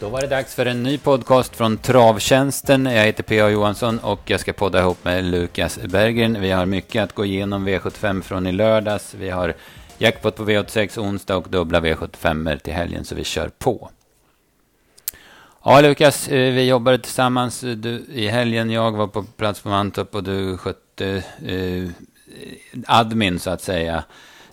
Då var det dags för en ny podcast från Travtjänsten. Jag heter P.A. Johansson och jag ska podda ihop med Lukas Berggren. Vi har mycket att gå igenom V75 från i lördags. Vi har jackpot på V86 onsdag och dubbla V75 till helgen, så vi kör på. Ja, Lukas, eh, vi jobbade tillsammans du, i helgen. Jag var på plats på Mantorp och du skötte eh, admin, så att säga.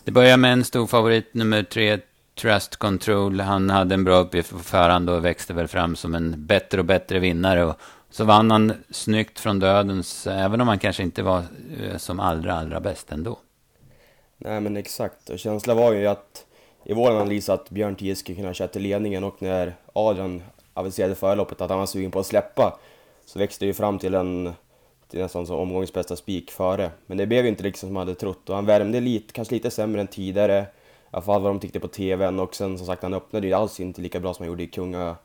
Det börjar med en stor favorit, nummer tre, Trust Control. Han hade en bra uppgift på förhand och växte väl fram som en bättre och bättre vinnare. Och så vann han snyggt från dödens, även om han kanske inte var eh, som allra, allra bäst ändå. Nej men exakt, och känslan var ju att i vår analys att Björn Tie skulle kunna köra till ledningen och när Adrian aviserade förloppet att han var sugen på att släppa så växte det ju fram till en till nästan som omgångens bästa spik före. Men det blev ju inte liksom som man hade trott och han värmde lite, kanske lite sämre än tidigare alla fall vad de tyckte på TVn och sen som sagt han öppnade ju alls inte lika bra som han gjorde i Kunga,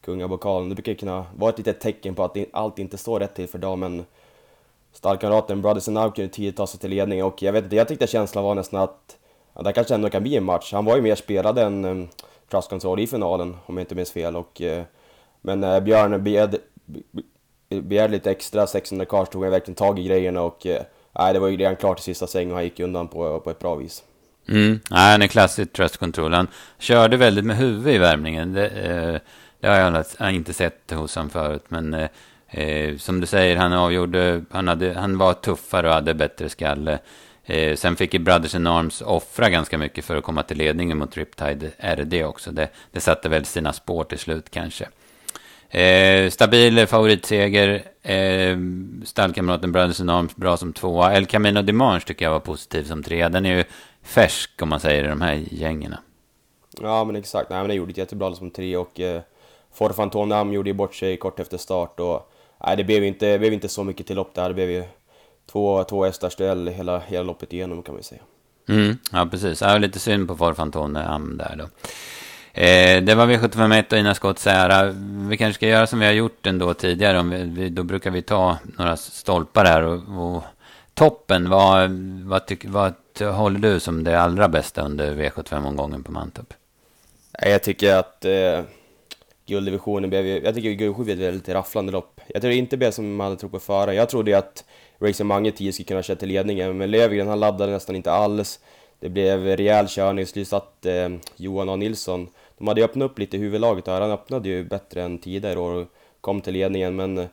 Kungabokalen. Det brukar kunna vara ett litet tecken på att allt inte står rätt till för damen. Stallkamraten Brothers and Now kunde tidigt ta sig till ledning och jag vet inte, jag tyckte känslan var nästan att ja, det kanske ändå kan bli en match. Han var ju mer spelad än eh, um, Trust Control i finalen om jag inte minns fel och uh, men uh, Björn begärde, begärde lite extra, 600 kvar tog han verkligen tag i grejerna och uh, nej, det var ju redan klart i sista sväng och han gick undan på, på ett bra vis. Mm. Nej, han är klassisk trust control. Han körde väldigt med huvudet i värmningen. Det, eh, det har jag inte sett hos honom förut. Men eh, eh, som du säger, han avgjorde, han, hade, han var tuffare och hade bättre skalle. Eh, sen fick ju Brothers in Arms offra ganska mycket för att komma till ledningen mot Riptide RD också. Det, det satte väl sina spår till slut kanske. Eh, stabil favoritseger. Eh, stallkamraten Brothers in Arms bra som tvåa. El Camino Dimanche tycker jag var positiv som trea. Den är ju färsk om man säger i de här gängen. Ja men exakt, nej men det gjorde ett jättebra som tre och eh, Forfantonam gjorde ju bort sig kort efter start och nej det blev inte, blev inte så mycket till lopp där, det blev ju två, två hästars duell hela, hela loppet igenom kan vi säga. Mm, ja precis, ja, lite synd på Forfantonam där då. Eh, det var V751 och Ina Scott ära. Vi kanske ska göra som vi har gjort ändå tidigare. Om vi, då brukar vi ta några stolpar här och, och toppen. Vad, vad, tyck, vad håller du som det allra bästa under V75-omgången på Mantorp? Jag tycker att eh, gulddivisionen blev, jag tycker guldsju blev ett lite rafflande lopp. Jag tror inte blev som man hade trott på förra. Jag trodde att Racing Mange 10 skulle kunna köra till ledningen, men Lövgren han laddade nästan inte alls. Det blev rejäl körning, så satt eh, Johan A Nilsson. De hade öppnat upp lite i huvudlaget där, han öppnade ju bättre än tidigare och kom till ledningen, men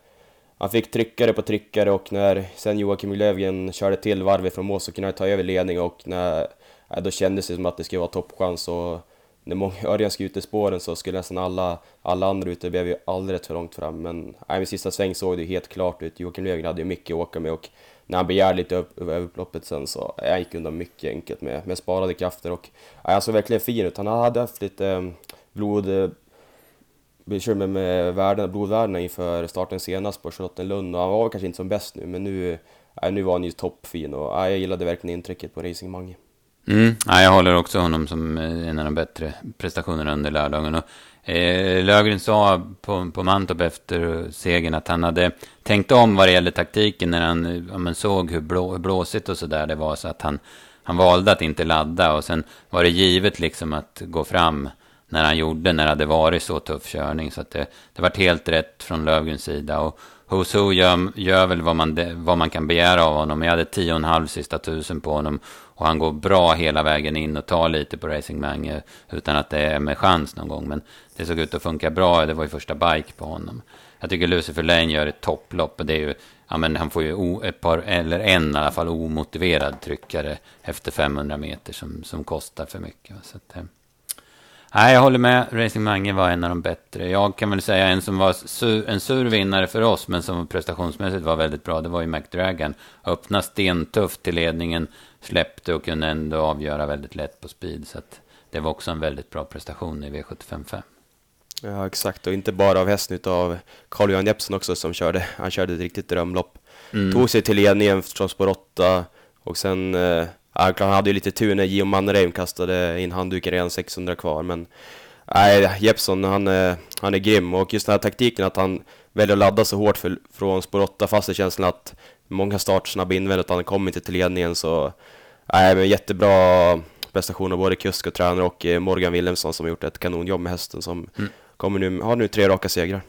han fick tryckare på tryckare och när sen Joakim Löfgren körde till varvet från mål så kunde han ta över ledning och när, ja, då kändes det som att det skulle vara toppchans och när många Örjan skulle ut i spåren så skulle nästan alla, alla andra ute blev ju alldeles för långt fram men nej, vid sista sväng såg det helt klart ut. Joakim Löfgren hade ju mycket att åka med och när han begärde lite upp, över upploppet sen så jag han gick undan mycket enkelt med, med sparade krafter och han såg verkligen fin ut. Han hade haft lite eh, blod eh, bekymmer med värden, blodvärdena inför starten senast på Charlottenlund och han var kanske inte som bäst nu men nu, äh, nu var han ju toppfin och äh, jag gillade verkligen intrycket på Racing Mange. Mm, ja, jag håller också honom som eh, en av de bättre prestationerna under lördagen. Och, eh, Lögren sa på, på Mantorp efter segern att han hade tänkt om vad det gäller taktiken när han eh, ja, såg hur, blå, hur blåsigt och sådär det var så att han, han valde att inte ladda och sen var det givet liksom att gå fram när han gjorde, när det hade varit så tuff körning. Så att det, det var helt rätt från Lövgrens sida. Och Hoso gör, gör väl vad man, vad man kan begära av honom. Jag hade tio och en halv sista tusen på honom. Och han går bra hela vägen in och tar lite på Racing Mange eh, utan att det är med chans någon gång. Men det såg ut att funka bra. Det var ju första bike på honom. Jag tycker Lucifer Lane gör ett topplopp. Och det är ju, ja, men han får ju ett par, eller en i alla fall, omotiverad tryckare efter 500 meter som, som kostar för mycket. Så att, eh, Nej, jag håller med. Racing Mange var en av de bättre. Jag kan väl säga en som var sur, en sur vinnare för oss, men som prestationsmässigt var väldigt bra. Det var ju McDragon. Öppnade stentufft till ledningen, släppte och kunde ändå avgöra väldigt lätt på speed. Så det var också en väldigt bra prestation i V755. Ja, exakt. Och inte bara av hästen, utan av Carl-Johan Jeppsson också som körde. Han körde ett riktigt drömlopp. Mm. Tog sig till ledningen från spår 8 och sen eh, han hade ju lite tur när Gio Mannerheim kastade in handduken redan 600 kvar, men nej, Jeppsson han, han är grym och just den här taktiken att han väljer att ladda så hårt för, från spår 8 fast känns som att många startsnabba invändigt, han kommer inte till ledningen så nej, men jättebra prestation av både kusk och tränare och eh, Morgan Wilhelmsson som har gjort ett kanonjobb med hästen som mm. kommer nu, har nu tre raka segrar.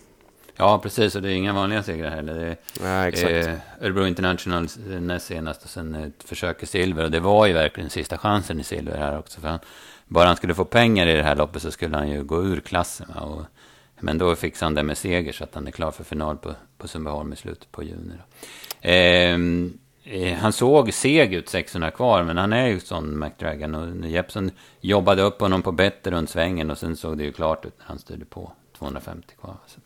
Ja, precis. Och det är inga vanliga segrar heller. Det är, Nej, exakt. Eh, Örebro International näst senast och sen ett försök i silver. Och det var ju verkligen sista chansen i silver här också. För han, bara han skulle få pengar i det här loppet så skulle han ju gå ur klassen. Och, men då fixade han det med seger så att han är klar för final på, på Sundbyholm i slutet på juni. Ehm, eh, han såg seg ut 600 kvar, men han är ju sån McDragon. Och Jeppson jobbade upp honom på bättre runt svängen och sen såg det ju klart ut när han styrde på 250 kvar. Så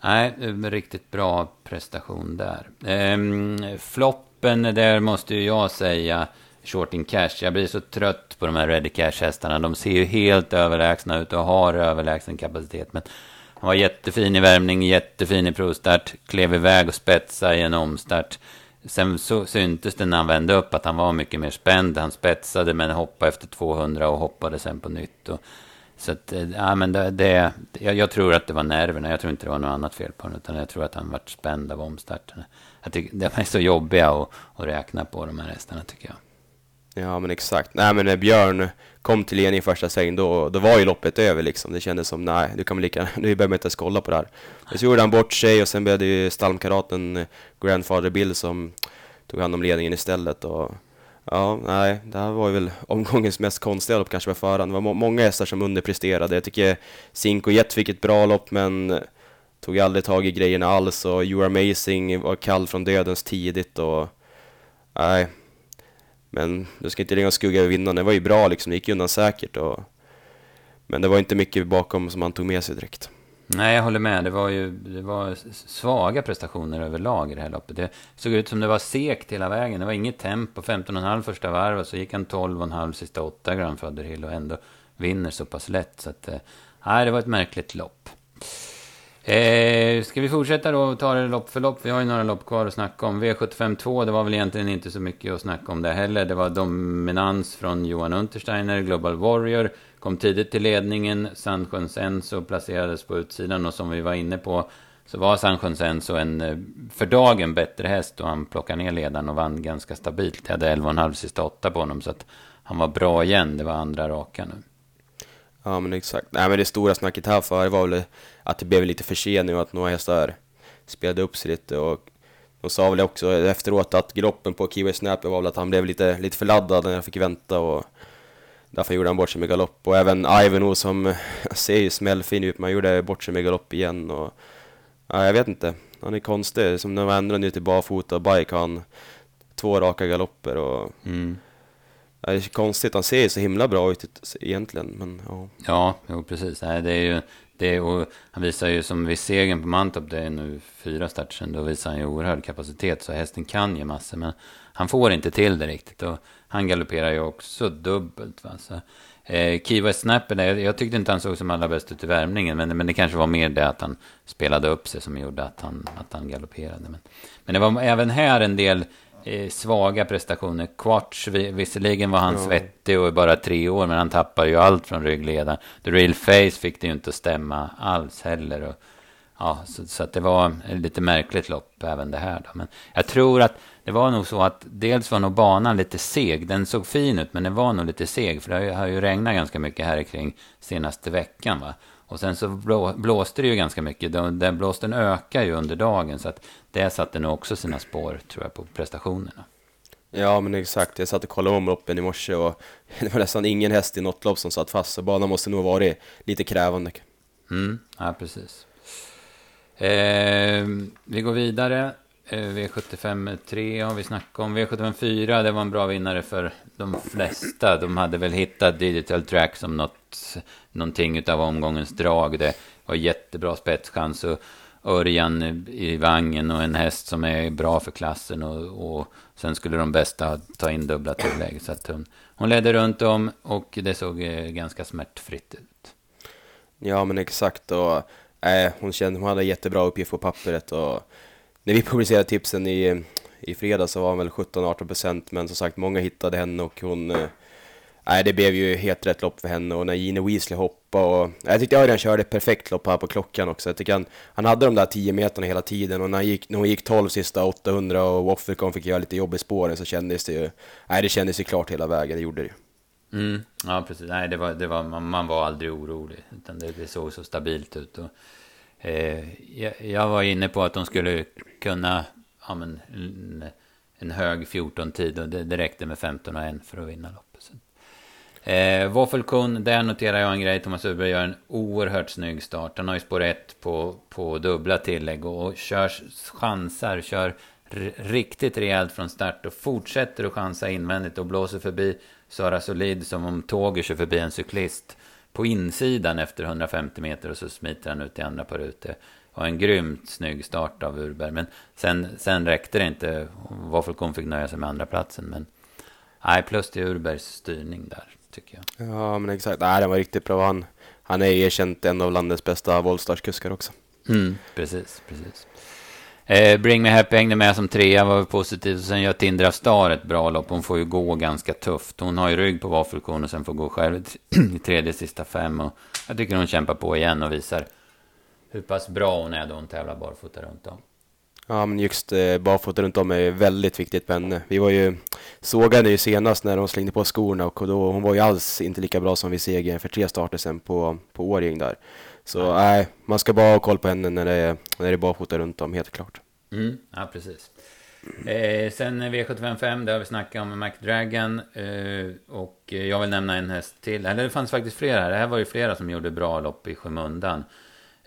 nej, riktigt bra prestation där. Ehm, floppen, där måste ju jag säga Short in Cash. Jag blir så trött på de här Ready Cash-hästarna. De ser ju helt överlägsna ut och har överlägsen kapacitet. Men han var jättefin i värmning, jättefin i provstart, klev iväg och spetsade i en omstart. Sen så syntes det när han vände upp att han var mycket mer spänd. Han spetsade men hoppade efter 200 och hoppade sen på nytt. Och, så att, eh, ja men det, det jag, jag, tror att det var nerverna. Jag tror inte det var något annat fel på honom. Utan jag tror att han var spänd av omstarten. Jag tycker, de är så jobbiga att, att räkna på de här hästarna tycker jag. Ja men exakt. Nej men när Björn kom till ledning i första svängen, då, då var ju loppet över liksom. Det kändes som nej, nu kan väl lika nu behöver man inte ens kolla på det här. Men så gjorde han bort sig och sen blev det ju stalmkaraten eh, Grandfather Bill som tog hand om ledningen istället. Och, ja, nej, det här var ju väl omgångens mest konstiga lopp kanske på förhand. Det var må många hästar som underpresterade. Jag tycker Cinco Jet fick ett bra lopp men tog aldrig tag i grejerna alls och You Are Amazing var kall från dödens tidigt och nej, men du ska inte lägga skugga över vinnaren. Det var ju bra liksom, det gick undan säkert. Och... Men det var inte mycket bakom som han tog med sig direkt. Nej, jag håller med. Det var ju det var svaga prestationer överlag i det här loppet. Det såg ut som det var sekt hela vägen. Det var inget tempo. 15,5 första varv och så gick han 12,5 sista 8 Grand Hill och ändå vinner så pass lätt. Så att, eh, nej, det var ett märkligt lopp. Eh, ska vi fortsätta då och ta det lopp för lopp? Vi har ju några lopp kvar att snacka om. V75 2, det var väl egentligen inte så mycket att snacka om det heller. Det var dominans från Johan Untersteiner, Global Warrior. Kom tidigt till ledningen. Sandsjöns Senso placerades på utsidan och som vi var inne på så var Sandsjöns Senso en eh, för dagen bättre häst och han plockade ner ledaren och vann ganska stabilt. Jag hade 11,5 sista 8 på honom så att han var bra igen. Det var andra raka nu. Ja men exakt. Nej men det stora snacket här för var väl att det blev lite försening och att några hästar spelade upp sig lite och de sa väl också efteråt att galoppen på Kiwi Snap var väl att han blev lite, lite för laddad när han fick vänta och därför gjorde han bort sig med galopp och även Ivanhoe som ser ju smällfin ut, man gjorde bort sig med galopp igen och ja, jag vet inte. Han är konstig, som när man ändrar nu till barfota och bike har han två raka galopper och mm. Det är konstigt, han ser ju så himla bra ut egentligen, men ja. Ja, jo, precis. Nej, det är ju, det är, och han visar ju som vid segern på Mantorp, det är nu fyra starter sedan, då visar han ju oerhörd kapacitet, så hästen kan ju massor, men han får inte till det riktigt. Och han galopperar ju också dubbelt. Va? Så, eh, Kiva Snapper, där, jag tyckte inte han såg som allra bäst ut i värmningen, men, men det kanske var mer det att han spelade upp sig som gjorde att han, att han galopperade. Men, men det var även här en del svaga prestationer. Quartz, visserligen var han ja. svettig och är bara tre år, men han tappar ju allt från ryggledaren. The Real Face fick det ju inte att stämma alls heller. Och, ja, så, så det var lite märkligt lopp även det här. Då. Men jag tror att det var nog så att dels var nog banan lite seg. Den såg fin ut, men den var nog lite seg. För det har ju, har ju regnat ganska mycket här kring senaste veckan. Va? Och sen så blå, blåste det ju ganska mycket. Den blåsten ökar ju under dagen. Så att det satte nog också sina spår, tror jag, på prestationerna. Ja, men exakt. Jag satt och kollade om loppen i morse och det var nästan ingen häst i något lopp som satt fast. Så banan måste nog ha varit lite krävande. Mm, ja, precis. Eh, vi går vidare. Eh, V75 3 har vi snackat om. V75 4, det var en bra vinnare för de flesta. De hade väl hittat Digital Track som något, någonting av omgångens drag. Det var jättebra spetschans. Och Örjan i vagnen och en häst som är bra för klassen. Och, och sen skulle de bästa ta in dubbla tillägg. Så att hon, hon ledde runt om och det såg eh, ganska smärtfritt ut. Ja, men exakt. Och, äh, hon, kände, hon hade jättebra uppgift på pappret. Och när vi publicerade tipsen i, i fredags så var hon väl 17-18 procent. Men som sagt, många hittade henne och hon eh, Nej, det blev ju helt rätt lopp för henne och när Gene Weasley hoppade och... Jag tyckte Örjan körde ett perfekt lopp här på klockan också. Jag tycker han, han hade de där 10 meterna hela tiden och när, han gick, när hon gick 12 sista 800 och Woffercon fick göra lite jobb i spåren så kändes det ju... Nej, det kändes ju klart hela vägen, det gjorde det ju. Mm, ja, precis. Nej, det var, det var, man, man var aldrig orolig. Utan det, det såg så stabilt ut. Och, eh, jag, jag, var inne på att de skulle kunna... Ja, men, en, en hög 14-tid och det, det räckte med 15 och 1 för att vinna loppet. Eh, Waffelkun, där noterar jag en grej. Thomas Uberg gör en oerhört snygg start. Han har ju spår 1 på, på dubbla tillägg och kör chansar, kör riktigt rejält från start och fortsätter att chansa invändigt och blåser förbi Sara Solid som om tåget kör förbi en cyklist på insidan efter 150 meter och så smiter han ut i andra par ute. Och en grymt snygg start av Urberg. Men sen, sen räckte det inte. Waffelkon fick nöja sig med andra platsen. Men nej, plus till Urbergs styrning där, tycker jag. Ja, men exakt. Nej, den var riktigt bra. Han, han är erkänt en av landets bästa voltstartskuskar också. Mm, precis, precis. Eh, Bring Me Happy hängde med som trea, var positiv. Och sen gör Tindra Star ett bra lopp. Hon får ju gå ganska tufft. Hon har ju rygg på vaffelkorn och sen får gå själv i tredje sista fem. Och jag tycker hon kämpar på igen och visar hur pass bra hon är då hon tävlar barfota runt om. Ja, men just eh, barfota runt om är väldigt viktigt på henne. Vi var ju sågade ju senast när hon slängde på skorna och då, hon var ju alls inte lika bra som vid segern för tre starter sen på, på Årjäng där. Så nej, man ska bara ha koll på henne när det är, när det är barfota runt om, helt klart. Mm, ja, precis. Eh, sen V755, där har vi snackat om McDragon. Eh, och jag vill nämna en häst till. Eller det fanns faktiskt flera här. Det här var ju flera som gjorde bra lopp i skymundan.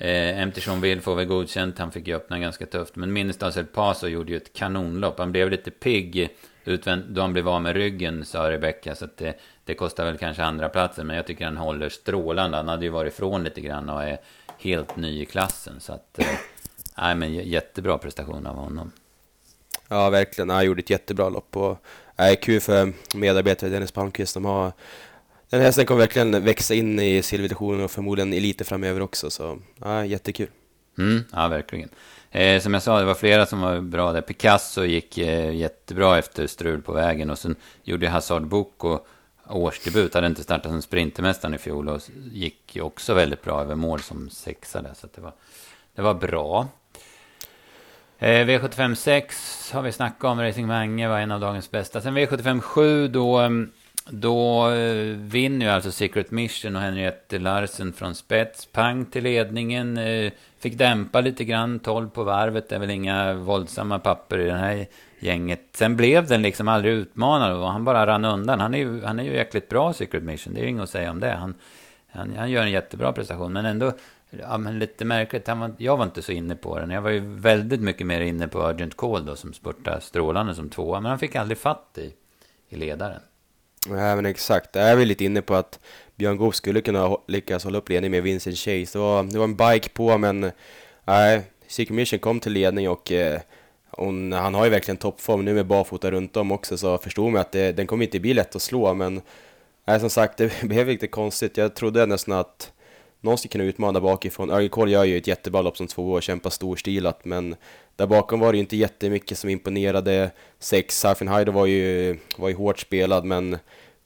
Eh, Empterson får väl godkänt. Han fick ju öppna ganska tufft. Men Ministers El Paso gjorde ju ett kanonlopp. Han blev lite pigg utvänt, då han blev av med ryggen, sa Rebecka, Så att det, det kostar väl kanske andra platsen Men jag tycker han håller strålande. Han hade ju varit ifrån lite grann och är helt ny i klassen. Så att, eh, nej men jättebra prestation av honom. Ja, verkligen. Han gjorde ett jättebra lopp. Och, nej, kul för medarbetare Dennis Palmqvist. De har, den hästen kommer verkligen växa in i silverdivisionen och förmodligen elite framöver också. Så ja, jättekul. Mm, ja, verkligen. Eh, som jag sa, det var flera som var bra där. Picasso gick eh, jättebra efter strul på vägen. Och sen gjorde Hazard Boko årsdebut. Hade inte startat som sprintermästaren i fjol. Och gick ju också väldigt bra över mål som sexa där. Så det, var, det var bra. Eh, V75 6 har vi snackat om. Racing Mange var en av dagens bästa. Sen V75 7 då... Mm, då eh, vinner ju alltså Secret Mission och Henriette Larsen från spets. Pang till ledningen. Eh, fick dämpa lite grann. 12 på varvet. Det är väl inga våldsamma papper i det här gänget. Sen blev den liksom aldrig utmanad och han bara rann undan. Han är ju, han är ju jäkligt bra Secret Mission. Det är ju inget att säga om det. Han, han, han gör en jättebra prestation. Men ändå ja, men lite märkligt. Han var, jag var inte så inne på den. Jag var ju väldigt mycket mer inne på Urgent Call då som spurtade strålande som tvåa. Men han fick aldrig fatt i, i ledaren. Nej men exakt, jag är väl lite inne på att Björn Goop skulle kunna lyckas hålla upp ledningen med Vincent Chase. Det var, det var en bike på men nej, Secret Mission kom till ledning och eh, hon, han har ju verkligen toppform nu med barfota runt om också så förstod man att det, den kommer inte bli lätt att slå men nej, som sagt det blev lite konstigt. Jag trodde nästan att någon skulle kunna utmana bakifrån. Örjan Kohl gör ju ett jättebra lopp som två och kämpar storstilat men där bakom var det ju inte jättemycket som imponerade. Sex, Sarfin Haider var ju, var ju hårt spelad men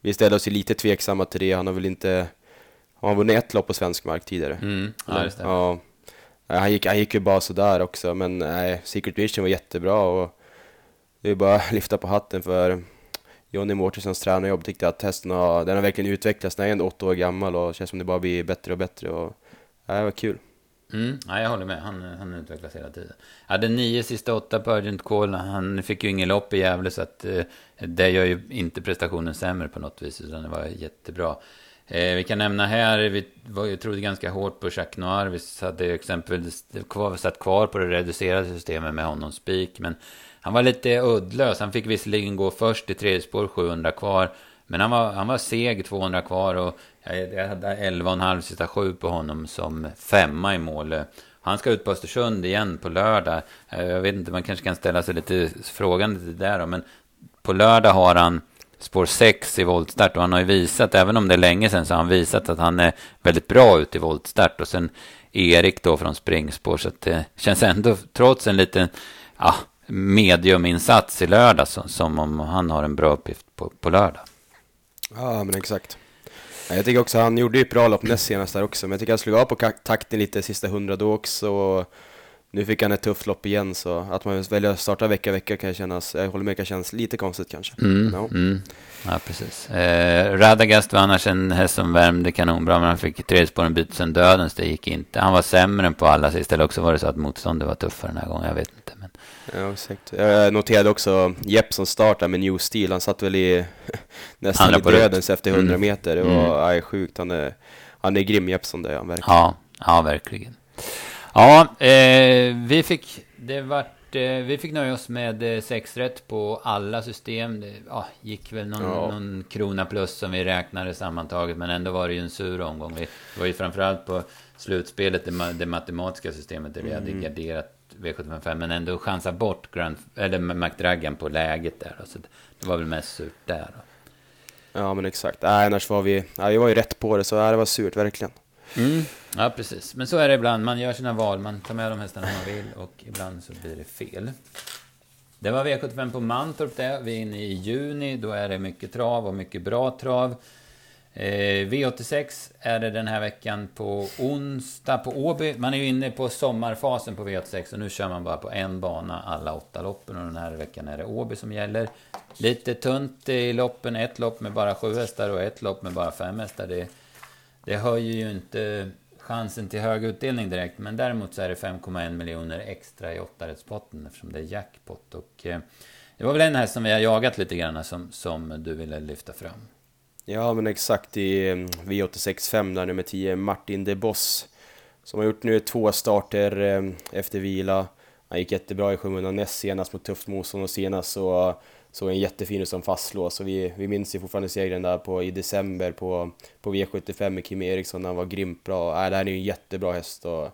vi ställde oss ju lite tveksamma till det. Han har väl inte... Han har vunnit ett lopp på svensk mark tidigare. Mm, ja, det stämmer. Ja. Han gick, han gick ju bara sådär också, men nej, Secret Vision var jättebra och det är bara att lyfta på hatten för Johnny Mårtenssons tränarjobb. Tyckte att hästen har, den har verkligen utvecklats. Den är ändå åtta år gammal och känns som det bara blir bättre och bättre. Och, ja, det var kul. Mm, ja, jag håller med. Han, han utvecklas hela tiden. Hade nio sista åtta på Urgent Call. Han fick ju ingen lopp i Gävle så att eh, det gör ju inte prestationen sämre på något vis. Utan det var jättebra. Eh, vi kan nämna här, vi var, trodde ganska hårt på Jacques Noir. Vi hade exempelvis kvar, satt kvar på det reducerade systemet med honom spik. Men han var lite uddlös. Han fick visserligen gå först i tredje spår, 700 kvar. Men han var, han var seg, 200 kvar. Och jag hade 11,5 sista sju på honom som femma i mål. Han ska ut på Östersund igen på lördag. Eh, jag vet inte, man kanske kan ställa sig lite frågande till det där då, men på lördag har han spår 6 i voltstart och han har ju visat, även om det är länge sedan, så har han visat att han är väldigt bra ute i voltstart och sen Erik då från springspår så att det känns ändå, trots en liten ja, mediuminsats i lördag, så, som om han har en bra uppgift på, på lördag. Ja, men exakt. Jag tycker också han gjorde ju ett bra lopp näst senast där också, men jag tycker han slog av på takten lite sista hundra då också. nu fick han ett tufft lopp igen, så att man väljer att starta vecka vecka kan kännas, jag håller med, kan kännas lite konstigt kanske. Mm, no. mm. Ja, precis. Eh, Radagast var annars en häst som värmde kanonbra, men han fick tredje spåren byta sen dödens, det gick inte. Han var sämre än på alla sist, eller också var det så att motståndet var tuffare den här gången, jag vet inte. Ja, exakt. Jag noterade också Jeppson startade med New Steel, han satt väl i nästan i dödens efter 100 mm. meter. Det var mm. sjukt, han är, han är grym Jeppson det är han verkligen. Ja, ja verkligen. Ja, eh, vi fick... Det vart, eh, vi fick nöja oss med eh, sex rätt på alla system. Det ja, gick väl någon, ja. någon, krona plus som vi räknade sammantaget. Men ändå var det ju en sur omgång. Vi var ju framförallt på slutspelet, det, det matematiska systemet, där vi mm. hade garderat V755. Men ändå chansat bort Grand, eller McDragan på läget där. Så det var väl mest surt där. Då. Ja, men exakt. Nej, annars var vi... Ja, vi var ju rätt på det, så ja, det var surt verkligen. Mm. Ja, precis. Men så är det ibland. Man gör sina val. Man tar med de hästarna man vill och ibland så blir det fel. Det var V75 på Mantorp det. Vi är inne i juni. Då är det mycket trav och mycket bra trav. Eh, V86 är det den här veckan på onsdag på Åby. Man är ju inne på sommarfasen på V86 och nu kör man bara på en bana alla åtta loppen och den här veckan är det Åby som gäller. Lite tunt i loppen, ett lopp med bara sju hästar och ett lopp med bara fem hästar. Det det höjer ju inte chansen till hög utdelning direkt, men däremot så är det 5,1 miljoner extra i åttarättspotten eftersom det är jackpot. Och, eh, det var väl en häst som vi har jagat lite grann som, som du ville lyfta fram. Ja, men exakt i mm, V86.5 där nummer 10, Martin de Boss. Som har gjort nu två starter mm, efter vila. Han gick jättebra i skymundan näst senast mot tufft motstånd och senast så så en jättefin ut som fastslås. Så vi, vi minns ju fortfarande segern där på, i december på, på V75 med Kim Eriksson när han var grymt bra. Äh, det här är ju en jättebra häst. Och, äh,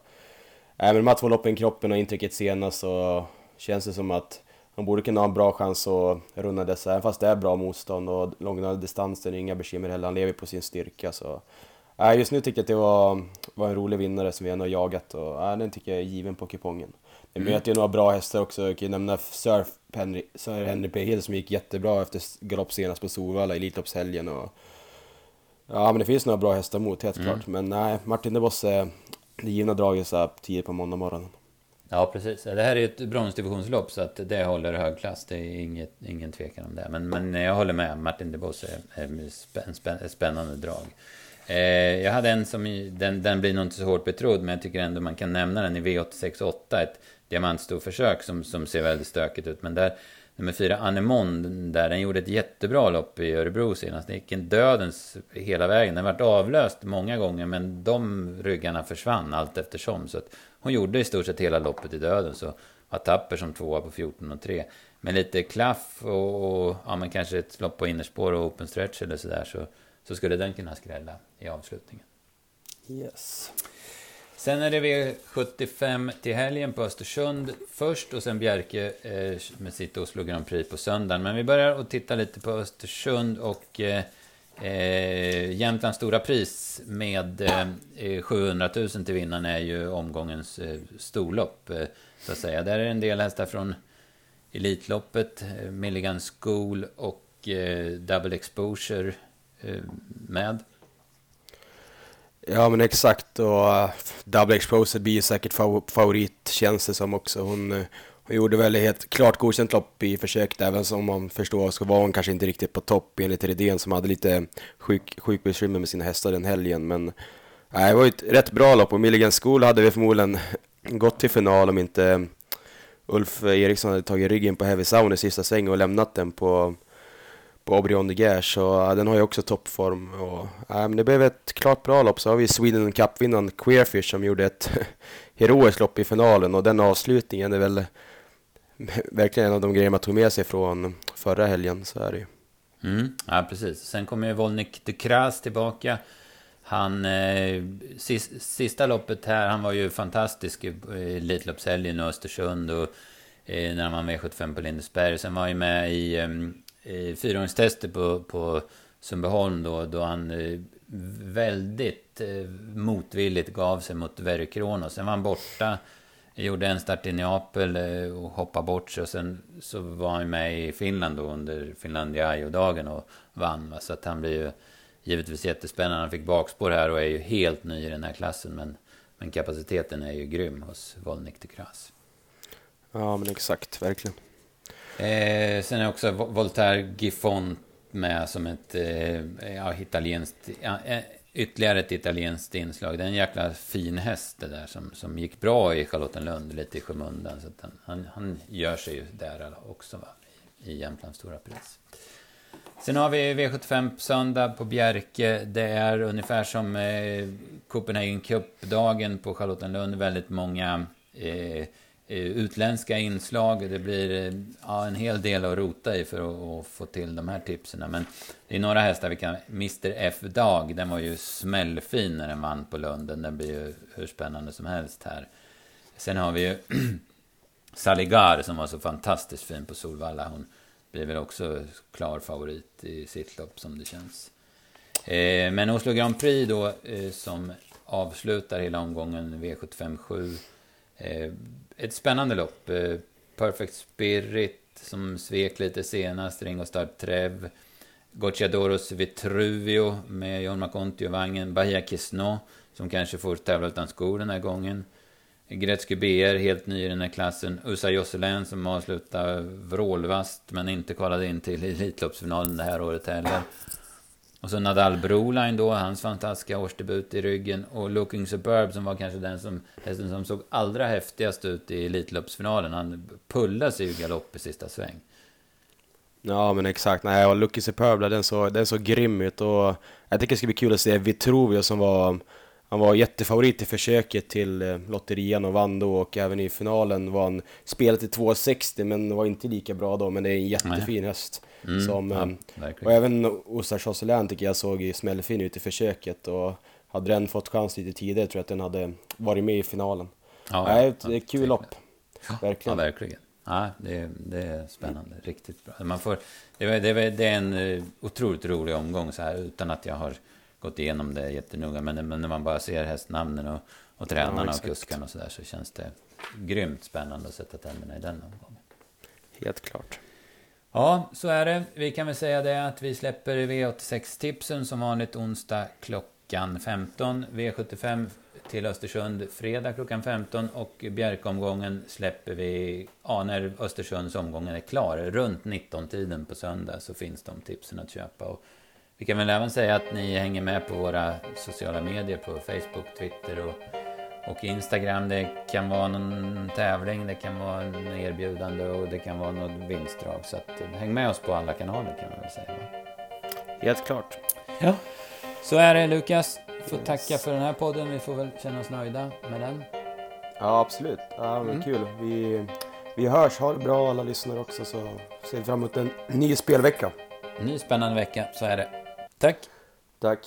men de här två loppen, kroppen och intrycket senast så känns det som att han borde kunna ha en bra chans att runda dessa, även fast det är bra motstånd och långa distanser, inga bekymmer heller. Han lever på sin styrka. Så. Äh, just nu tycker jag att det var, var en rolig vinnare som vi ändå har jagat och äh, den tycker jag är given på kupongen. Vi mm. möter ju några bra hästar också, jag kan nämna Surf Henry, Sir Henry P. Hill som gick jättebra efter galopp senast på Solvalla i Elitloppshelgen och... Ja men det finns några bra hästar mot helt mm. klart, men nej, Martin de Boss är det givna draget så här tidigt på måndag morgonen. Ja, precis. Det här är ett bronsdivisionslopp så att det håller hög klass. Det är inget, ingen tvekan om det. Men, men jag håller med. Martin de Bosse är, ett spännande drag. Eh, jag hade en som, den, den blir nog inte så hårt betrodd, men jag tycker ändå man kan nämna den i V868. Ett diamantstorförsök som, som ser väldigt stökigt ut. Men där, nummer fyra, Anemon, där den gjorde ett jättebra lopp i Örebro senast. Den gick en dödens hela vägen. Den vart avlöst många gånger, men de ryggarna försvann allt eftersom. Så att hon gjorde i stort sett hela loppet i döden. Så var tapper som tvåa på 14 och 3. Med lite klaff och, och ja, men kanske ett lopp på innerspår och open stretch eller sådär så, så skulle den kunna skrälla i avslutningen. Yes. Sen är det V75 till helgen på Östersund först och sen Bjerke eh, med sitt Oslo Grand Prix på söndagen. Men vi börjar att titta lite på Östersund och eh, eh Jämtlands stora pris med eh, eh 700 000 till vinnaren är ju omgångens eh, storlopp. Eh, så att säga. Där är en del hästar från Elitloppet, eh, Milligan School och eh, Double Exposure eh, med. Ja men exakt och uh, Double Exposure blir säkert favorit känns det som också. Hon, uh, hon gjorde väl helt klart godkänt lopp i försöket även om man förstår så var hon kanske inte riktigt på topp enligt Redén som hade lite sjuk, sjukbekymmer med sina hästar den helgen. Men nej, det var ju ett rätt bra lopp och Milligan School hade vi förmodligen gått till final om inte Ulf Eriksson hade tagit ryggen på Heavy Sound i sista svängen och lämnat den på på Obrion de Guerre, så äh, den har ju också toppform. Och, uh, men det blev ett klart bra lopp. Så har vi Sweden Cup-vinnaren Queerfish som gjorde ett heroiskt lopp i finalen och den avslutningen är väl verkligen en av de grejer man tog med sig från förra helgen. Så är det ju. Mm, ja, precis. Sen kommer ju Volnik de Kras tillbaka. Han, eh, sista loppet här, han var ju fantastisk i Elitloppshelgen och Östersund och eh, när han var med 75 på Lindesberg. Sen var han ju med i eh, i fyraåringstestet på, på Sundbyholm då, då han eh, väldigt eh, motvilligt gav sig mot Verre Kronos. Sen var han borta, gjorde en start i Neapel eh, och hoppade bort sig. Och sen så var han med i Finland då under Finlandia-dagen och vann. Va? Så att han blir ju givetvis jättespännande. Han fick bakspår här och är ju helt ny i den här klassen. Men men kapaciteten är ju grym hos Volnik till Kras. Ja, men exakt, verkligen. Eh, sen är också Voltaire Giffon med som ett eh, ja, italienskt, eh, ytterligare ett italienskt inslag. Det är en jäkla fin häst det där som, som gick bra i Charlottenlund, lite i skymundan. Så han, han, han, gör sig ju där också va, i, i Jämtlands stora pris. Sen har vi V75 söndag på Bjerke. Det är ungefär som eh, Copenhagen Cup-dagen på Charlottenlund. Väldigt många eh, Eh, Eh, utländska inslag. Det blir eh, ja, en hel del att rota i för att, att, få till de här tipsen. Men det är några hästar vi kan... Mr F Dag, den var ju smällfin när den vann på Lunden. Den blir ju hur spännande som helst här. Sen har vi ju Saligar som var så fantastiskt fin på Solvalla. Hon blir väl också klar favorit i sitt lopp som det känns. Eh, men Oslo Grand Prix då eh, som avslutar hela omgången V75 7 ett spännande lopp. Eh, Perfect Spirit som svek lite senast, Ringo Starr Trev. Gocciadoros Vitruvio med John McConti och vagnen. Bahia Kisno som kanske får tävla utan skor den här gången. Gretzky BR, helt ny i den här klassen. Usa Josselin som avslutar vrålvast men inte kvalade in till Elitloppsfinalen det här året heller. Och så Nadal Broline då, hans fantastiska årsdebut i ryggen. Och Looking Superb som var kanske den som, hästen som såg allra häftigast ut i Elitloppsfinalen. Han pullade sig ju galopp i sista sväng. Ja men exakt, nej och Looking Superb den såg, den såg grym ut och jag tycker det ska bli kul att se Vitruvio som var han var jättefavorit i försöket till eh, lotterian och vann då och även i finalen var han spelat till 2,60 men var inte lika bra då men det är en jättefin nej. häst. Mm, som, ja, eh, och även Osa Chaucelin tycker jag såg smällfin ut i försöket och hade den fått chans lite tidigare tror jag att den hade varit med i finalen. Ja, Nej, det är ett kul lopp. Verkligen. Ja, verkligen. Ja, det, det är spännande. Riktigt bra. Man får, det, det, det är en eh, otroligt rolig omgång så här utan att jag har gått igenom det jättenoga. Men, men när man bara ser hästnamnen och, och tränarna ja, och kuskarna och så där så känns det grymt spännande att sätta tänderna i den omgången. Helt klart. Ja, så är det. Vi kan väl säga det att vi släpper V86-tipsen som vanligt onsdag klockan 15. V75 till Östersund fredag klockan 15 och Bjärkomgången släpper vi, ja när Östersunds omgång är klar, runt 19-tiden på söndag så finns de tipsen att köpa. Och vi kan väl även säga att ni hänger med på våra sociala medier på Facebook, Twitter och och Instagram, det kan vara någon tävling, det kan vara en erbjudande och det kan vara något vinstdrag. Så att, eh, häng med oss på alla kanaler kan man väl säga. Helt klart. Ja, så är det Lukas. Får yes. tacka för den här podden. Vi får väl känna oss nöjda med den. Ja, absolut. Ja, men mm. kul. Vi, vi hörs. Ha det bra alla lyssnare också så ser vi fram emot en ny spelvecka. Ny spännande vecka, så är det. Tac. Tac.